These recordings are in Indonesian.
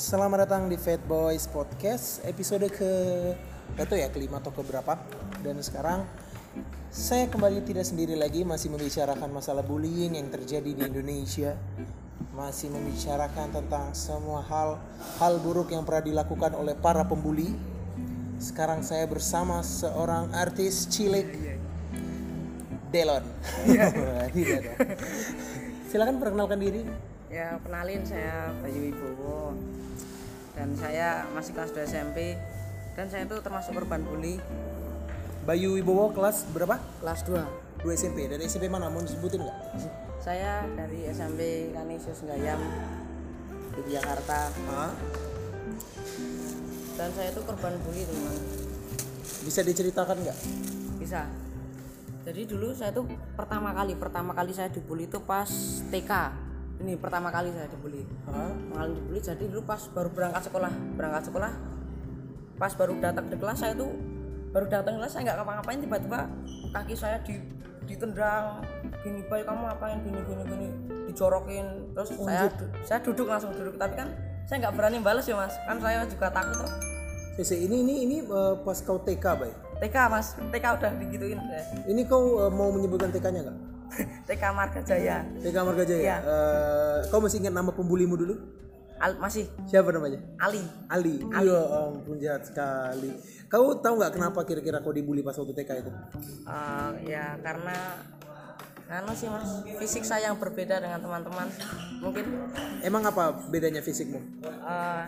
Selamat datang di Fat Boys Podcast episode ke tahu ya kelima atau keberapa. Dan sekarang saya kembali tidak sendiri lagi masih membicarakan masalah bullying yang terjadi di Indonesia. Masih membicarakan tentang semua hal hal buruk yang pernah dilakukan oleh para pembuli. Sekarang saya bersama seorang artis cilik Delon. Tidak dong silakan perkenalkan diri Ya, kenalin saya Bayu Wibowo. Dan saya masih kelas 2 SMP dan saya itu termasuk korban bully Bayu Wibowo kelas berapa? kelas 2. 2 SMP dari SMP mana mau disebutin nggak? Saya dari SMP Kanisius Gayam Yogyakarta Hah? dan saya itu korban bully teman. Bisa diceritakan nggak? Bisa. Jadi dulu saya tuh pertama kali pertama kali saya dibully itu pas TK. Ini pertama kali saya dibully. Mengalami dibully jadi dulu pas baru berangkat sekolah berangkat sekolah pas baru datang ke kelas saya tuh baru datang ke kelas saya nggak ngapa-ngapain tiba-tiba kaki saya di ditendang gini baik kamu ngapain gini gini gini dijorokin terus saya du- saya duduk langsung duduk tapi kan saya nggak berani balas ya mas kan saya juga takut tuh Sese, ini ini ini eh, pas kau TK, Bay. TK mas TK udah digituin saya. Ini kau eh, mau menyebutkan TK-nya nggak? TK Marga Jaya TK Marga Jaya. Iya. Eh, kau masih ingat nama pembulimu dulu? Al- masih Siapa namanya? Ali Ali. Ya ampun jahat sekali. Kau tahu nggak kenapa kira-kira kau dibully pas waktu TK itu? Eh, ya karena anu sih mas fisik saya yang berbeda dengan teman-teman mungkin Emang apa bedanya fisikmu? eh,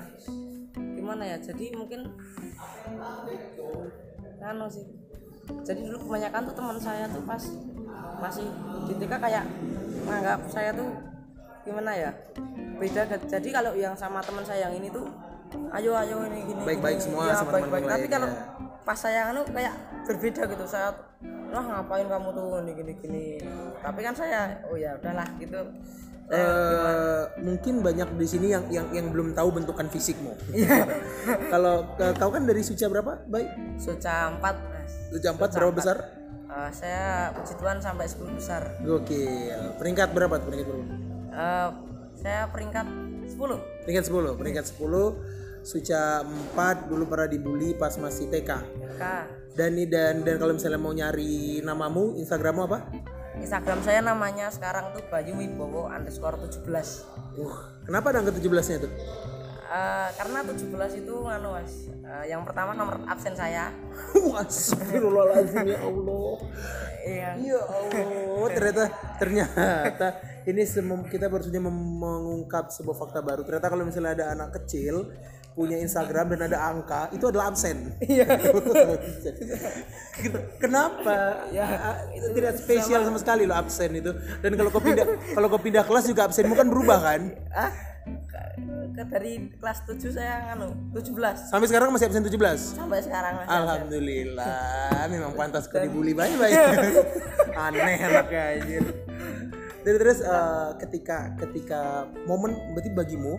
gimana ya jadi mungkin anu sih jadi dulu kebanyakan tuh teman saya tuh pas masih di TK kayak menganggap saya tuh gimana ya beda jadi kalau yang sama teman saya yang ini tuh ayo ayo ini gini Baik-baik semua Ya, sama baik-baik. teman-teman tapi kalau lainnya. pas saya anu kayak berbeda gitu saya wah ngapain kamu tuh gini gini gini tapi kan saya oh ya udahlah gitu Eh, mungkin banyak di sini yang yang yang belum tahu bentukan fisikmu. Kalau eh, kau kan dari Suca berapa, Bay? Suca 4 mas Suca 4 berapa besar? Eh, saya puji Tuhan sampai 10 besar Gokil. Peringkat berapa? tuh? Peringkat berapa? Eh, saya peringkat 10 Peringkat 10. Peringkat 10. Suca 4 dulu pernah dibully pas masih TK. Kak, Dan dan dan kalau misalnya mau nyari namamu, Instagrammu apa? Instagram saya namanya sekarang tuh Bayu Wibowo underscore 17 Uh, kenapa ada angka 17-nya tuh? Eh, karena 17 itu anu mas eh, yang pertama nomor absen saya Astagfirullahaladzim ya Allah. iya Ya Allah, ternyata ternyata ini kita baru saja mengungkap sebuah fakta baru. Ternyata kalau misalnya ada anak kecil punya Instagram dan ada angka, itu adalah absen. Iya. Kenapa? Ya, itu tidak spesial sama sekali loh absen itu. Dan kalau kau pindah kalau kau pindah kelas juga absenmu kan berubah kan? ah dari kelas 7 saya anu 17 Sampai sekarang masih absen 17. sampai sekarang mas Alhamdulillah, memang pantas kau dibully baik-baik. Aneh anaknya anjir. Dan terus eh, ketika ketika momen berarti bagimu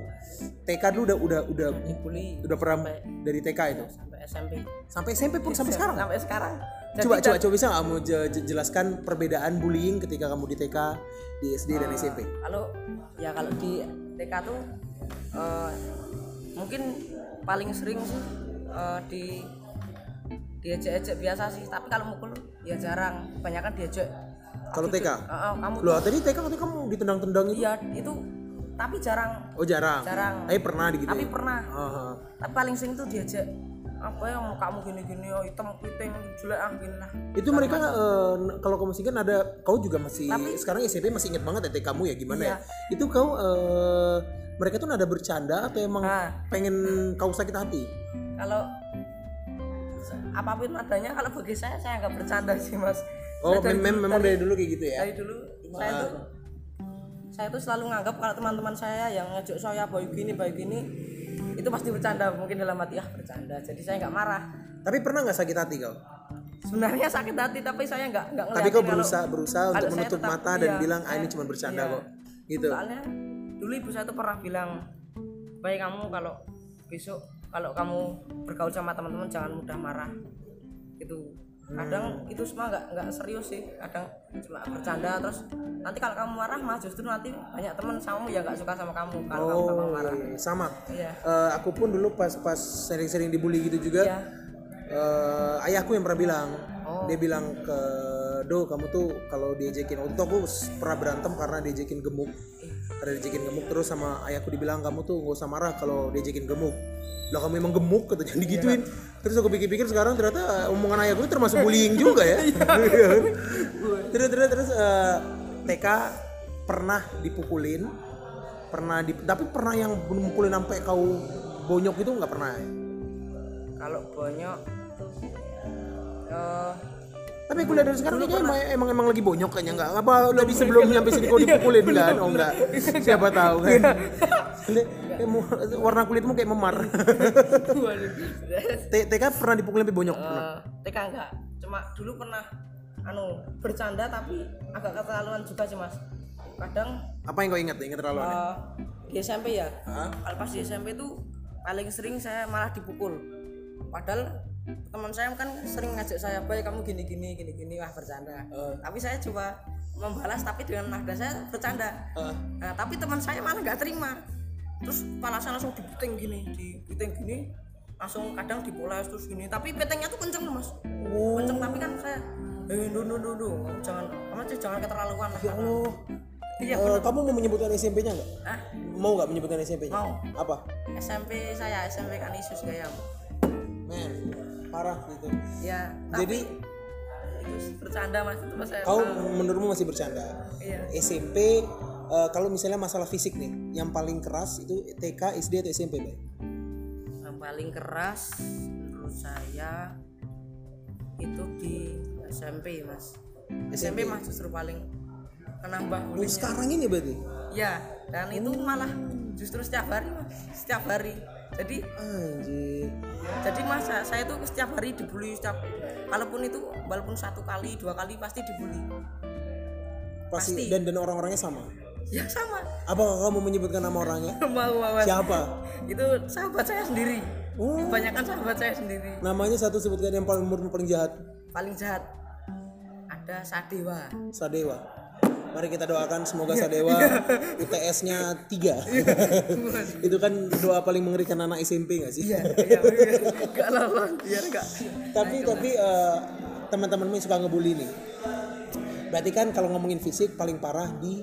TK dulu udah udah udah dibully udah pernah dari TK itu sampai SMP sampai SMP pun sampai sekarang. sampai sekarang Jadi Coba coba coba bisa nggak je- jelaskan perbedaan bullying ketika kamu di TK, di SD dan SMP? kalau ya kalau di TK tuh eh, mungkin paling sering sih eh, di diajak-ajak biasa sih tapi kalau mukul ya jarang kebanyakan diajak Kalau TK? Eh, eh, kamu Loh, tadi TK katanya kamu ditendang-tendang itu? iya itu tapi jarang Oh, jarang. jarang Tapi pernah gitu. tapi pernah Aha. tapi paling sering tuh diajak apa ya mukamu gini-gini oh hitam keriting jelek ah gini lah. Itu mereka eh, kalau kamu kan ada kau juga masih Tapi- sekarang SMP masih inget banget TK kamu ya gimana Iya. ya? Itu kau eh, mereka tuh ada bercanda atau emang Nah. pengen kau sakit hati? Kalau apa pun adanya kalau bagi saya saya nggak bercanda sih mas. Oh Saya dari mem- memang dari- dari dulu kayak gitu ya? dari dulu saya tuh saya tuh selalu nganggap kalau teman-teman saya yang ngajak saya baik gini baik gini itu pasti bercanda mungkin dalam hati ah bercanda jadi saya nggak marah. Tapi pernah nggak sakit hati kau? Sebenarnya sakit hati tapi saya nggak nggak tapi kau kalau- berusaha berusaha untuk menutup tetap- mata dan iya, bilang ah ini cuma bercanda iya. kok. Gitu. Soalnya dulu ibu saya tuh pernah bilang baik kamu kalau besok kalau kamu bergaul sama teman-teman jangan mudah marah. Gitu kadang itu semua nggak nggak serius sih kadang cuma bercanda terus nanti kalau kamu marah mah justru nanti banyak teman sama yang nggak suka sama kamu kalau kamu Oh, marah iya, sama. iya Eh, aku pun dulu pas pas sering-sering dibully gitu juga. iya eh, ayahku yang pernah bilang Oh. dia bilang ke do kamu tuh kalau diejekin waktu itu aku pernah berantem karena diejekin gemuk karena diejekin gemuk terus sama ayahku dibilang kamu tuh gak usah marah kalau diejekin gemuk. Lah kamu emang gemuk kata jangan digituin. Terus aku pikir-pikir sekarang ternyata omongan ayahku itu termasuk bullying juga ya. Iya. Kan? terus terus terus eh, TK pernah dipukulin pernah di, tapi pernah yang mukulin sampai kau bonyok itu nggak pernah? Ya? kalau bonyok tuh eh, Tapi aku lihat dari sekarang kayaknya emang, emang emang lagi bonyok kayaknya enggak. Apa udah di sebelum nyampe sini kau dipukulin kan? Oh enggak. Siapa tahu kan. Mau- warna kulitmu kayak memar. TK pernah dipukulin sampai bonyok pernah. Eh, TK enggak cuma dulu pernah anu bercanda tapi agak keterlaluan juga sih mas kadang Apa yang kau ingat? Ingat terlalu aneh. eh, di SMP ya Hah? kalau pas di SMP itu paling sering saya malah dipukul padahal teman saya kan sering ngajak saya baik kamu gini gini gini gini wah bercanda Eh. tapi saya coba membalas tapi dengan nada saya bercanda Eh, nah tapi teman saya malah nggak terima terus kepala saya langsung diputing gini diputing gini langsung kadang dipoles terus gini tapi petengnya tuh kenceng loh, mas Oh. kenceng tapi kan saya eh du du du du jangan kamu tuh jangan keterlaluan lah Ya Allah. iya Eh, kamu mau menyebutkan SMP-nya enggak? ah Mau nggak menyebutkan SMP-nya? Mau. Apa? SMP saya SMP Kanisius Gayam Men, parah gitu. ya Jadi tapi itu bercanda mas itu saya kau menurutmu masih bercanda? iya SMP eh, kalau misalnya masalah fisik nih, yang paling keras itu TK, SD atau SMP, Bay? yang paling keras menurut saya itu di SMP mas SMP, mas justru paling menambah Oh, sekarang ini berarti? ya dan itu malah justru setiap hari mas setiap hari jadi Anjir. jadi mas saya, tuh setiap hari dibully setiap walaupun itu walaupun satu kali dua kali pasti dibully Pasti, Pasti. dan dan orang-orangnya sama. ya sama Apakah kamu menyebutkan nama orangnya? mau mau Mas. Siapa? itu sahabat saya sendiri Oh, kebanyakan sahabat saya sendiri namanya satu sebutkan yang paling paling jahat. paling jahat ada Sadewa Sadewa. Mari kita doakan semoga Sadewa UTS-nya tiga. Itu kan doa paling mengerikan anak SMP gak sih? iya iya iya. enggak lah biar enggak Tapi tapi eh, teman-temanmu suka ngebully nih. Berarti kan kalau ngomongin fisik paling parah di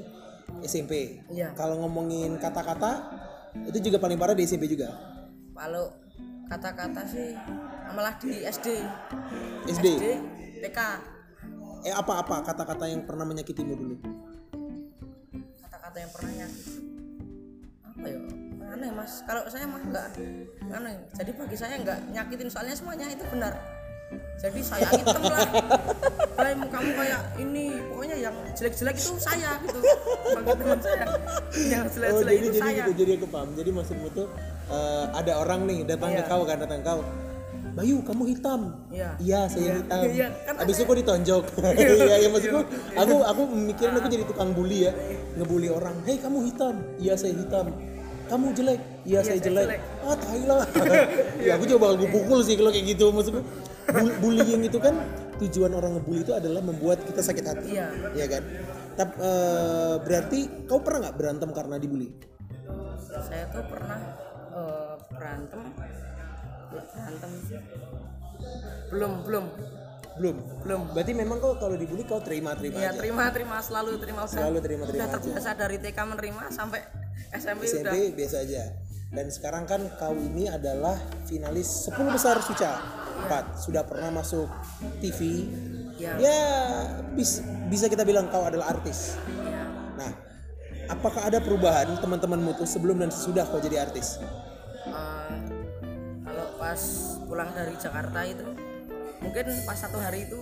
SMP. Iya. Kalau ngomongin kata-kata itu juga paling parah di SMP juga. kalau kata-kata sih malah di SD SD. TK Eh apa-apa kata-kata yang pernah menyakitimu dulu? kata-kata yang pernah nyakit. Apa ya? Aneh mas. Kalau saya mah enggak aneh. Jadi bagi saya enggak nyakitin soalnya semuanya itu benar. Jadi saya hitam lah. Bay, kamu kayak ini. Pokoknya yang jelek-jelek itu saya gitu. Bagi teman saya. Yang Oh jelek-jelek jadi itu jadi saya. gitu jadi aku paham. Jadi maksudmu tuh eh, ada orang nih datang ke Iya. kau kan datang ke kau. Bayu kamu hitam. Iya. Iya saya Iya. hitam. Iya, kan Abis itu kok ditonjok. Iya iya maksudku aku aku mikirin aku jadi tukang bully ya ngebully orang. Hei kamu hitam. Iya saya hitam. Kamu jelek. Iya saya saya jelek. jelek. Ah tai lah. ya aku coba aku pukul sih kalau kayak gitu maksudku. Bull- bullying itu kan tujuan orang ngebully itu adalah membuat kita sakit hati. Iya. Iya kan? Tapi eh, berarti kau pernah nggak berantem karena dibully? saya tuh pernah eh, berantem berantem belum belum Belum. belum Berarti memang kau kalau dibully kau terima-terima ya aja. terima terima selalu terima udah Selalu terima-terima udah aja. terbiasa dari TK menerima sampai SMP, SMP udah biasa aja. Dan sekarang kan kau ini adalah finalis 10 besar Suca 4. Sudah pernah masuk TV. Ya. Ya, bis- bisa kita bilang kau adalah artis. ya Nah, apakah ada perubahan teman-temanmu tuh sebelum dan sesudah kau jadi artis? Pas pulang dari Jakarta itu mungkin pas satu hari itu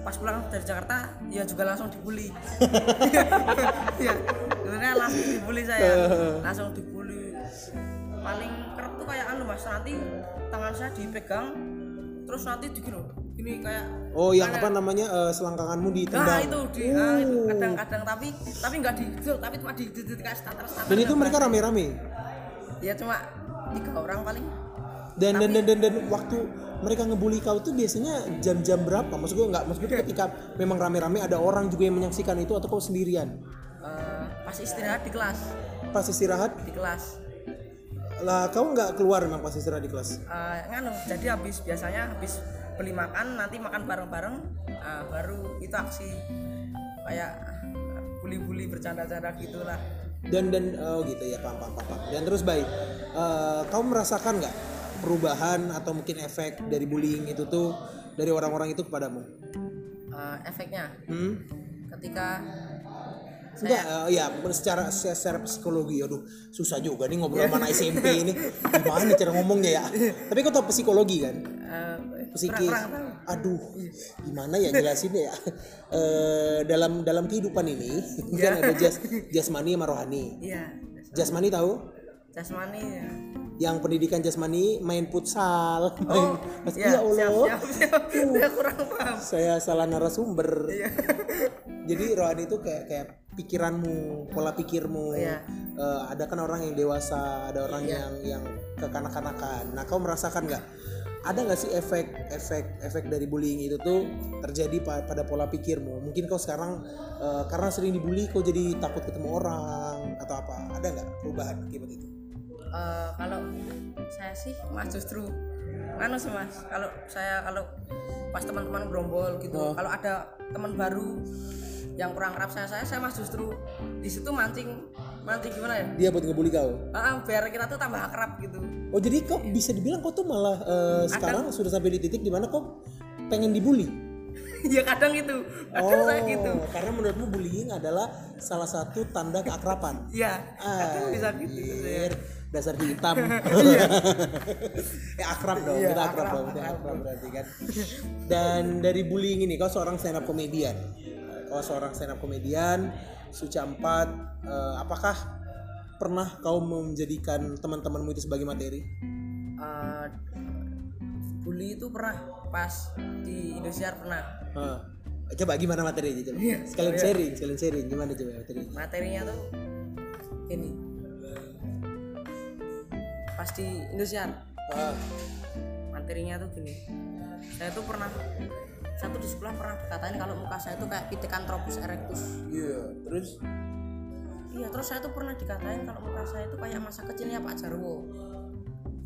pas pulang dari Jakarta ya juga langsung dibully. Ya sebenarnya langsung dibully saya langsung dibully. Paling kerap tuh kayak anu mas nanti tangan saya dipegang terus nanti digini gini kayak Oh, yang apa namanya eh, selangkanganmu Nah ditendang. itu di ah, itu kadang-kadang tapi tapi nggak di tapi cuma di di, di, di kayak starter starter Dan itu mereka rame-rame. ya cuma tiga orang paling Dan dan, dan dan dan waktu mereka ngebully kau tuh biasanya jam-jam berapa? Maksud gue nggak, maksud gue ketika memang rame-rame ada orang juga yang menyaksikan itu atau kau sendirian? Eh, pas istirahat di kelas Pas istirahat, di kelas lah kau nggak keluar memang pas istirahat di kelas? Eh, nganu jadi habis biasanya habis beli makan nanti makan bareng-bareng ah, baru itu aksi kayak bully-bully bercanda-canda gitulah Dan dan oh gitu ya paham paham paham. paham. Dan terus baik, eh, kau merasakan nggak perubahan atau mungkin efek dari bullying itu tuh dari orang-orang itu kepadamu? Eh, efeknya Hmm? ketika Enggak, eh, ya secara secara psikologi, aduh susah juga nih ngobrol sama anak SMP ini. Gimana cara ngomongnya ya? Tapi kau tau psikologi kan? eh, Psikis. kurang- kurang tahu. Aduh, gimana ya jelasinnya ya? Eh, dalam dalam kehidupan ini kan ada jas jasmani sama rohani. iya Jasmani tahu? Jasmani ya. Yang pendidikan jasmani main futsal, main oh ya, iya Allah. siap siap, siap. Saya kurang paham Saya salah narasumber. Iya. Jadi rohani itu kayak kayak pikiranmu, pola pikirmu. Iya. Eh, ada kan orang yang dewasa, ada orang yang yang kekanak-kanakan. Nah, kau merasakan nggak? Ada nggak sih efek efek efek dari bullying itu tuh terjadi pa- pada pola pikirmu? Mungkin kau sekarang eh, karena sering dibully, kau jadi takut ketemu orang atau apa? Ada nggak perubahan akibat itu? Eh, kalau saya sih mas justru anu sih mas kalau saya kalau pas teman-teman gerombol gitu Oh. kalau ada teman baru yang kurang akrab saya saya saya mas justru di situ mancing mancing gimana ya Dia buat ngebully kau? Ah, biar kita tuh tambah akrab gitu Oh jadi kau bisa dibilang kau tuh malah eh, sekarang sudah sampai di titik di mana kau pengen dibully? ya kadang gitu kadang saya gitu karena menurutmu bullying adalah salah satu tanda keakraban. ya kadang bisa gitu Anjir, dasar hitam. ya akrab dong, Iya, kita akrab, akrab, dong, kita akrab berarti kan. Dan dari bullying ini, kau seorang stand up comedian. Kau seorang stand up comedian, Suca 4, eh, apakah pernah kau menjadikan teman-temanmu itu sebagai materi? Eh, bully itu pernah pas di Indonesia pernah Hah. Coba gimana materinya coba? Iya. Sekalian sharing, sekalian sharing gimana coba materinya? materinya tuh gini pas di Indonesia Ah, materinya tuh gini. Saya tuh pernah saya tuh di sekolah pernah dikatain kalau muka saya tuh kayak Pithecanthropus erectus. Iya, terus? Iya terus saya tuh pernah dikatain kalau muka saya tuh kayak masa kecilnya Pak Jarwo.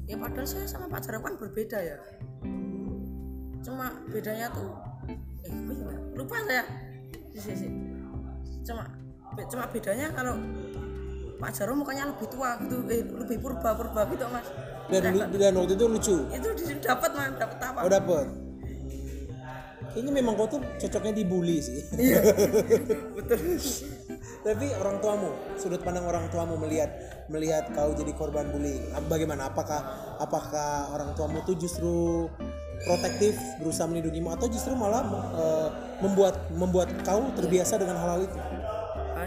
Ya padahal saya sama Pak Jarwo kan berbeda ya. Cuma bedanya tuh eh gue juga lupa saya. Cuma cuma bedanya kalau Pak Jarwo mukanya lebih tua gitu eh lebih purba purba gitu mas dan dan waktu itu lucu. itu dapat mas dapat apa Oh dapet. Kayaknya memang kau tuh cocoknya dibully sih. iya betul Tapi orang tuamu, sudut pandang orang tuamu melihat melihat kau jadi korban bullying. ap- Bagaimana? Apakah apakah orang tuamu tuh justru protektif, berusaha melindungimu atau justru malah eh, membuat membuat kau terbiasa dengan hal-hal itu?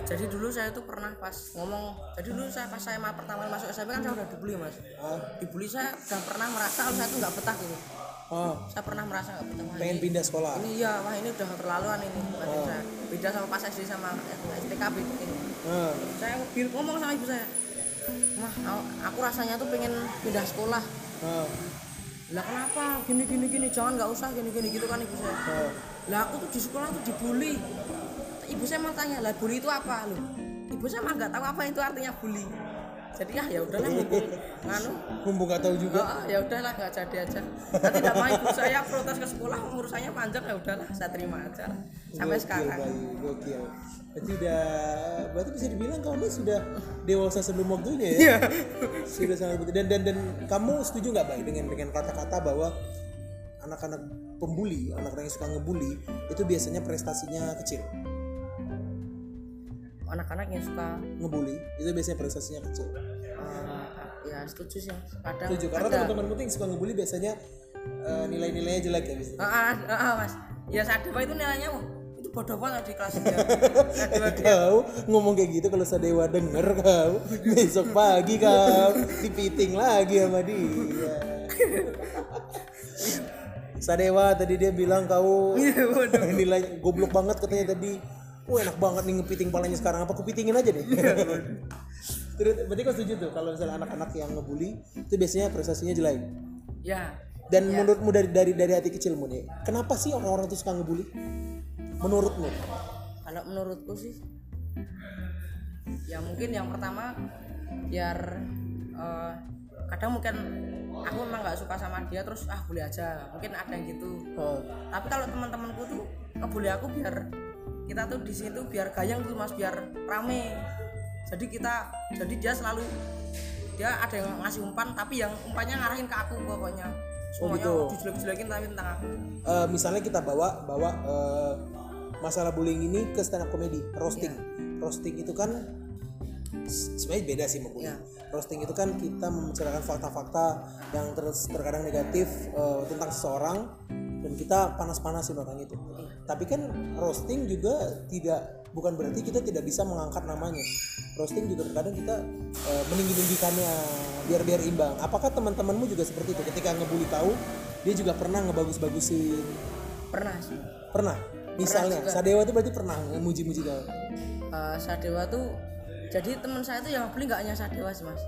Jadi dulu saya tuh pernah pas ngomong jadi dulu saya pas saya ma- pertama kali masuk SMP kan saya udah dibully mas. Ah, dibully saya udah pernah merasa kalau saya tuh nggak betah gitu ah, saya pernah merasa nggak betah Wah, pengen ini, pindah sekolah. ini ya wah ini udah keterlaluan ini Berarti saya. Beda sama pas SD sama STKB ini. Ah, saya ngomong sama ibu saya. Mah aku- rasanya tuh pengen pindah sekolah. Ah, lah kenapa? Gini gini gini jangan nggak usah gini gini gitu kan ibu saya. Ah. lah aku tuh di sekolah tuh dibully ibu saya mau tanya lah bully itu apa loh ibu saya mah nggak tahu apa itu artinya bully jadi ya ya udahlah mumpung nganu Mumpung gak tahu juga. oh, ya udahlah nggak jadi aja nanti tidak mau ibu saya protes ke sekolah urusannya panjang ya udahlah saya terima aja sampai Gokil, sekarang Bayu, gokil. Berarti udah, berarti bisa dibilang kamu sudah dewasa sebelum waktunya ya? Iya. sudah sangat betul. Dan dan dan kamu setuju nggak Bay dengan dengan kata-kata bahwa anak-anak pembuli, anak-anak yang suka ngebully itu biasanya prestasinya kecil. Anak-anak yang suka Ngebully itu biasanya prestasinya kecil. eh, ya setuju sih kadang Setuju karena tuh yang suka ngebully biasanya eh, nilai-nilainya jelek ya biasanya. Ah, ah, ah, mas. Ya saat dewa itu nilainya wah itu bodoh banget di kelas dia. Sadewa kau ngomong kayak gitu kalau Sadewa denger kau. Besok pagi kau. Dipiting lagi sama dia. Sadewa tadi dia bilang kau Iya, nilai goblok banget katanya tadi Wah enak banget nih ngepiting palanya sekarang. Apa kupitingin aja deh? Terus berarti kau setuju tuh kalau misalnya anak-anak yang ngebully itu biasanya prestasinya jelek. Ya. Dan menurutmu dari dari dari hati kecilmu nih, kenapa sih orang-orang tuh suka ngebully? Menurutmu? kalau menurutku sih ya mungkin yang pertama biar eh, kadang mungkin aku memang nggak suka sama dia terus ah boleh aja. Mungkin ada yang gitu. Oh, tapi kalau teman-temanku tuh ngebully aku biar kita tuh di situ biar gayang tuh mas biar rame jadi kita jadi dia selalu dia ada yang ngasih umpan tapi yang umpannya ngarahin ke aku pokoknya semuanya gitu. dijelek-jelekin tapi tentang aku eh, misalnya kita bawa bawa eh, masalah bullying ini ke stand up comedy, roasting. Roasting itu kan sebenarnya beda sih sama bullying. Roasting itu kan kita membicarakan fakta-fakta yang terkadang negatif eh, tentang seseorang dan kita panas-panasin orang itu. Tapi kan roasting juga tidak bukan berarti kita tidak bisa mengangkat namanya. Roasting juga terkadang kita eh, meninggi-ninggikannya biar biar imbang. Apakah teman-temanmu juga seperti itu? Ketika ngebully kau, dia juga pernah ngebagus-bagusin. pernah sih Pernah. Misalnya, Sadewa itu berarti pernah ngemuji-muji kau. Eh, Sadewa tuh jadi teman saya tuh yang beli nggak hanya Sadewa sih mas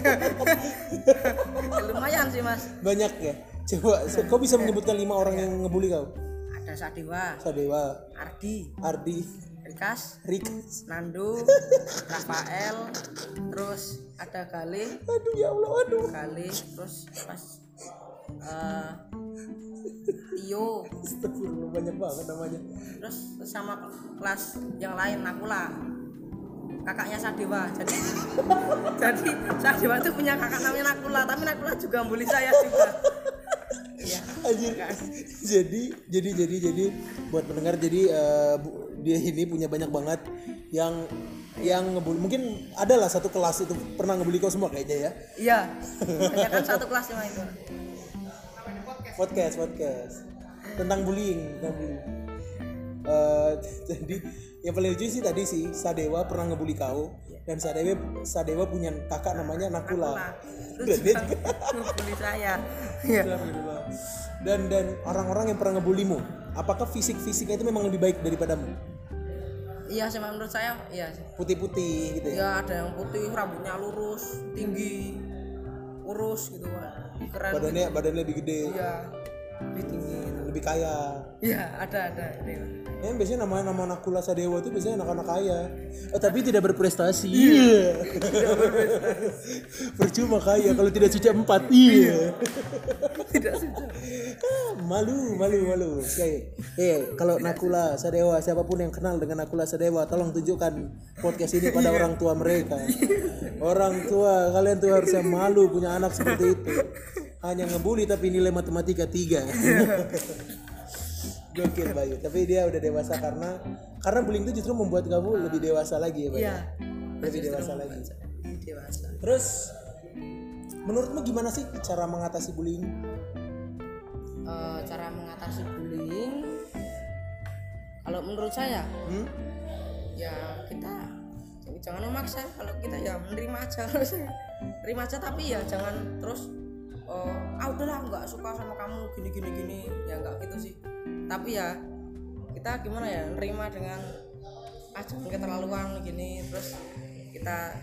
Ya, lumayan sih mas Banyak ya. Coba, kau bisa menyebutkan lima orang yang ngebully kau? ada Sadewa Sadewa, Ardi Ardi, Rikas Rikas. Nando Rafael terus ada Galih Aduh ya Allah, aduh. Galih terus pas eh, Tio Astagfirullah, banyak banget namanya. terus sama kelas yang lain Nakula kakaknya Sadewa jadi jadi Sadewa itu punya kakak namanya Nakula tapi Nakula juga bully saya juga iya Anjir. Jadi, jadi, jadi, jadi, buat pendengar, jadi bu- dia ini punya banyak banget yang yang ngebully. Mungkin ada lah satu kelas itu pernah ngebully kau semua kayaknya ya. iya hanya kan satu kelas cuma itu podcast podcast tentang bullying tentang bullying Eh, jadi yang paling lucu sih tadi sih Sadewa pernah ngebully kau dan Sadewa Sadewa punya kakak namanya Nakula. Itu dan dia juga juga bully saya. Iya. Dan dan orang-orang yang pernah ngebullymu apakah fisik fisiknya itu memang lebih baik daripadamu? Iya sih menurut saya iya putih-putih gitu ya? Ya ada yang putih rambutnya lurus tinggi kurus gitu keren. Badannya badannya lebih gede. Iya lebih tinggi gitu lebih kaya iya ada ada Ya, biasanya nama nama Nakula Sadewa itu biasanya anak-anak kaya. Eh, tapi tidak berprestasi. Iya. Percuma kaya kalau tidak cuci empat. Iya. tidak Ah, malu, malu, malu. Oke. Eh, kalau Nakula Sadewa, siapa pun yang kenal dengan Nakula Sadewa, tolong tunjukkan podcast ini pada orang tua mereka. Orang tua, kalian tuh harusnya malu punya anak seperti itu. Hanya ngebully tapi nilai matematika tiga. Gokil Bayu, tapi dia udah dewasa karena karena bullying itu justru membuat kamu lebih dewasa lagi ya, Bayu. iya Lebih dewasa lagi. dewasa Terus menurutmu gimana sih cara mengatasi bullying? Eh, cara mengatasi bullying kalau menurut saya Hmm? ya kita jangan memaksa kalau kita ya menerima aja terima aja tapi ya jangan terus oh ah udahlah nggak suka sama kamu gini gini gini. Ya nggak gitu sih. Tapi ya kita gimana ya nerima dengan ah jangan keterlaluan gini. Terus kita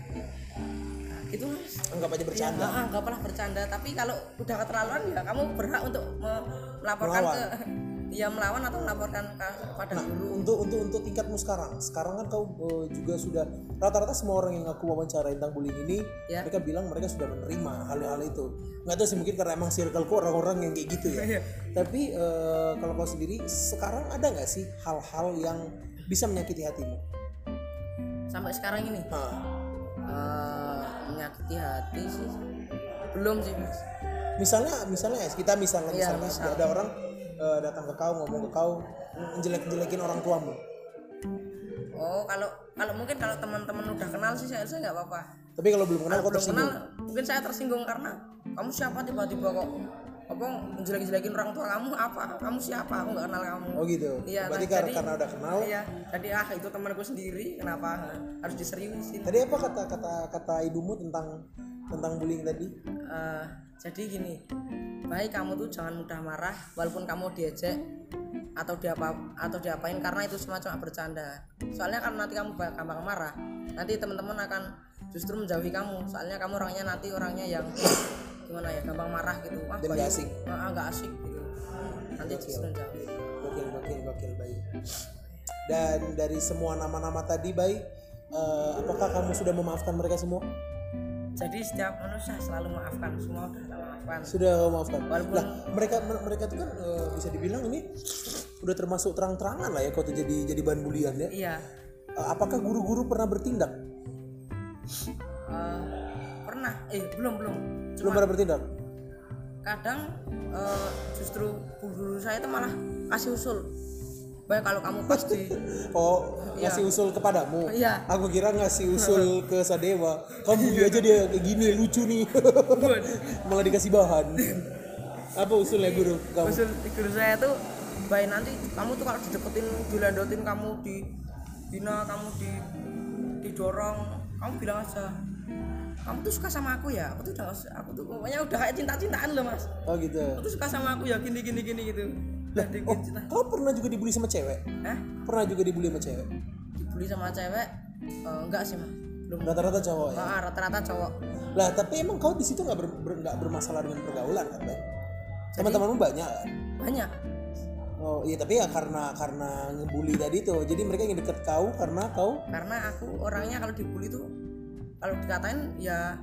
nah, gitu mas. Anggap aja bercanda. Ya, anggaplah bercanda. Tapi kalau udah keterlaluan ya kamu berhak untuk me- melaporkan Melawan. ke ya melawan atau melaporkan ke- kepada guru? untuk untuk untuk tingkatmu sekarang. Sekarang kan kau eh, juga sudah rata-rata semua orang yang aku wawancara tentang bullying ini Ya. mereka bilang mereka sudah menerima hal-hal itu. Nggak tahu sih mungkin karena emang circleku orang-orang yang kayak gitu ya. Iya. tapi eh, kalau kau sendiri sekarang ada nggak sih hal-hal yang bisa menyakiti hatimu? Sampai sekarang ini? Nah, eh, menyakiti hati sih. Belum sih mas. Misalnya misalnya ya kita misalnya Iya, misalnya misal. ada orang eh, datang ke kau ngomong ke kau menjelek-jelekin orang tuamu? Oh kalau kalau mungkin kalau teman-teman udah kenal sih saya nggak apa-apa. Tapi kalau belum kenal belum kenal mungkin saya tersinggung karena kamu siapa tiba-tiba kok apa menjelek-jelekin orang tua kamu? Apa? Kamu siapa? Aku nggak kenal kamu. Oh gitu. Iya, berarti nah, karena, jadi- karena udah kenal? iya jadi ah itu temanku sendiri kenapa harus diseriusin? Tadi apa kata kata kata ibumu tentang tentang bullying tadi? Eh, jadi gini baik kamu tuh jangan mudah marah walaupun kamu diejek atau diapa atau diapain karena itu semua cuma bercanda. Soalnya kan nanti kamu gampang marah. Nanti teman-teman akan justru menjauhi kamu. Soalnya kamu orangnya nanti orangnya yang gimana ya gampang marah gitu. Ah Dan nggak asik. ah, nggak asik gitu. Nanti justru jauh Gokil, gokil, gokil, Bayu. Dan dari semua nama-nama tadi, Bay, eh, apakah kamu sudah memaafkan mereka semua? Jadi setiap manusia selalu maafkan semua udah tak maafkan Sudah maafkan. Walaupun- Lah, mereka mereka tuh kan eh, bisa dibilang ini udah termasuk terang-terangan lah ya kalau jadi jadi bahan bulian ya. iya Eh, apakah guru-guru pernah bertindak? eh, pernah eh belum belum Belum cuma pernah bertindak. kadang eh, justru guru saya itu malah kasih usul baik kalau kamu pas di Oh, ngasih usul kepadamu. Iya. Aku kira ngasih usul ke Sadewa. Kamu dia aja dia kayak gini lucu nih. Malah dikasih bahan. Apa usulnya guru kamu? usul guru saya tuh baik nanti kamu tuh kalau dideketin dilandotin kamu di dina kamu di didorong kamu bilang aja kamu tuh suka sama aku ya aku tuh udah aku tuh pokoknya udah kayak cinta cintaan loh mas Oh gitu. aku tuh suka sama aku ya gini gini gini gitu di Oh, cinta kau pernah juga dibully sama cewek? Hah? Pernah juga dibully sama cewek? dibully sama cewek Eh, enggak sih mas belum Rata-rata cowok ya. Ah, rata-rata cowok Lah, tapi emang kau di situ nggak ber, ber- bermasalah dengan pergaulan kan, Bay? Teman-temanmu banyak kan? banyak Oh iya, tapi ya karena karena ngebully tadi tuh. Jadi mereka ingin deket kau karena kau karena aku orangnya kalau dibully tuh kalau dikatain ya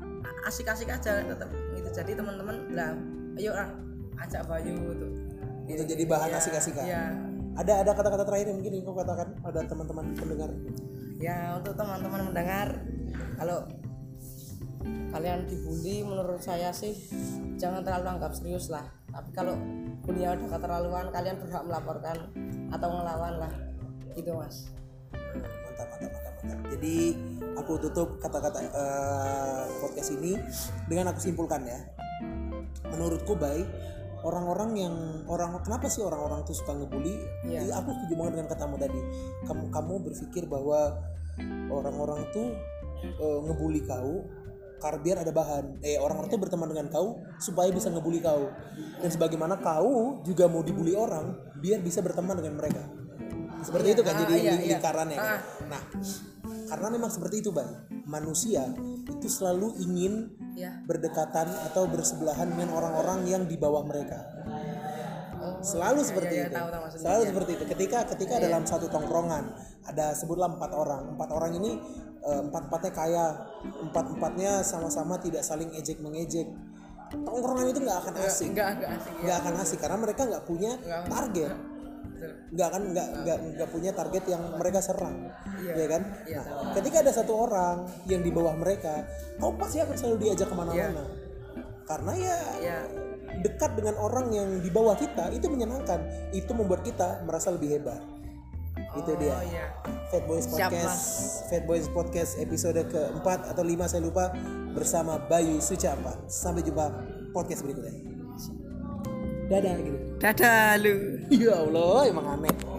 asik-asik aja tetap gitu jadi teman-teman lah ayo lah ajak Bayu gitu itu jadi bahan Ya, asik-asikan. ya Ada ada kata-kata terakhir yang mungkin kau katakan pada teman-teman pendengar. ya untuk teman-teman mendengar kalau kalian dibully menurut saya sih jangan terlalu anggap serius lah tapi kalau bullynya udah keterlaluan kalian berhak melaporkan atau ngelawan lah gitu mas Mantap, mantap, mantap, mantap. Jadi aku tutup kata-kata eh, podcast ini dengan aku simpulkan ya. Menurutku baik orang-orang yang orang kenapa sih orang-orang tuh suka ngebully? Iya. Iya, Aku setuju banget dengan katamu tadi. Kamu kamu berpikir bahwa orang-orang tuh eh, ngebully kau karena biar ada bahan. Eh orang-orang tuh berteman dengan kau supaya bisa ngebully kau. Dan sebagaimana kau juga mau dibully orang biar bisa berteman dengan mereka. Seperti itu kan Ah, jadi iya, iya. lingkarannya kan. Ah. Nah, karena memang seperti itu, Bang. Manusia itu selalu ingin ya berdekatan atau bersebelahan dengan orang-orang yang di bawah mereka. oh, Selalu iya, seperti iya, itu. tahu, tahu Selalu iya. seperti itu. Ketika ketika dalam satu tongkrongan ada sebutlah empat orang. Empat orang ini eh, empat-empatnya kaya, empat-empatnya sama-sama tidak saling ejek mengejek. Tongkrongan itu nggak akan asik, enggak enggak asik ya nggak akan asik karena mereka nggak punya target. Nggak kan nggak nggak nggak punya target yang mereka serang. Iya. ya kan? Iya, nah, ketika ada satu orang yang di bawah mereka kau pasti akan selalu diajak ke mana-mana. Karena ya ya dekat dengan orang yang di bawah kita itu menyenangkan. Itu membuat kita merasa lebih hebat. Itu dia. oh iya. Fat Boys Siap, Podcast Fat Boys Podcast episode keempat atau lima saya lupa bersama Bayu Sucapan sampai jumpa podcast berikutnya dadah gitu. Dadah lu. Ya Allah emang aneh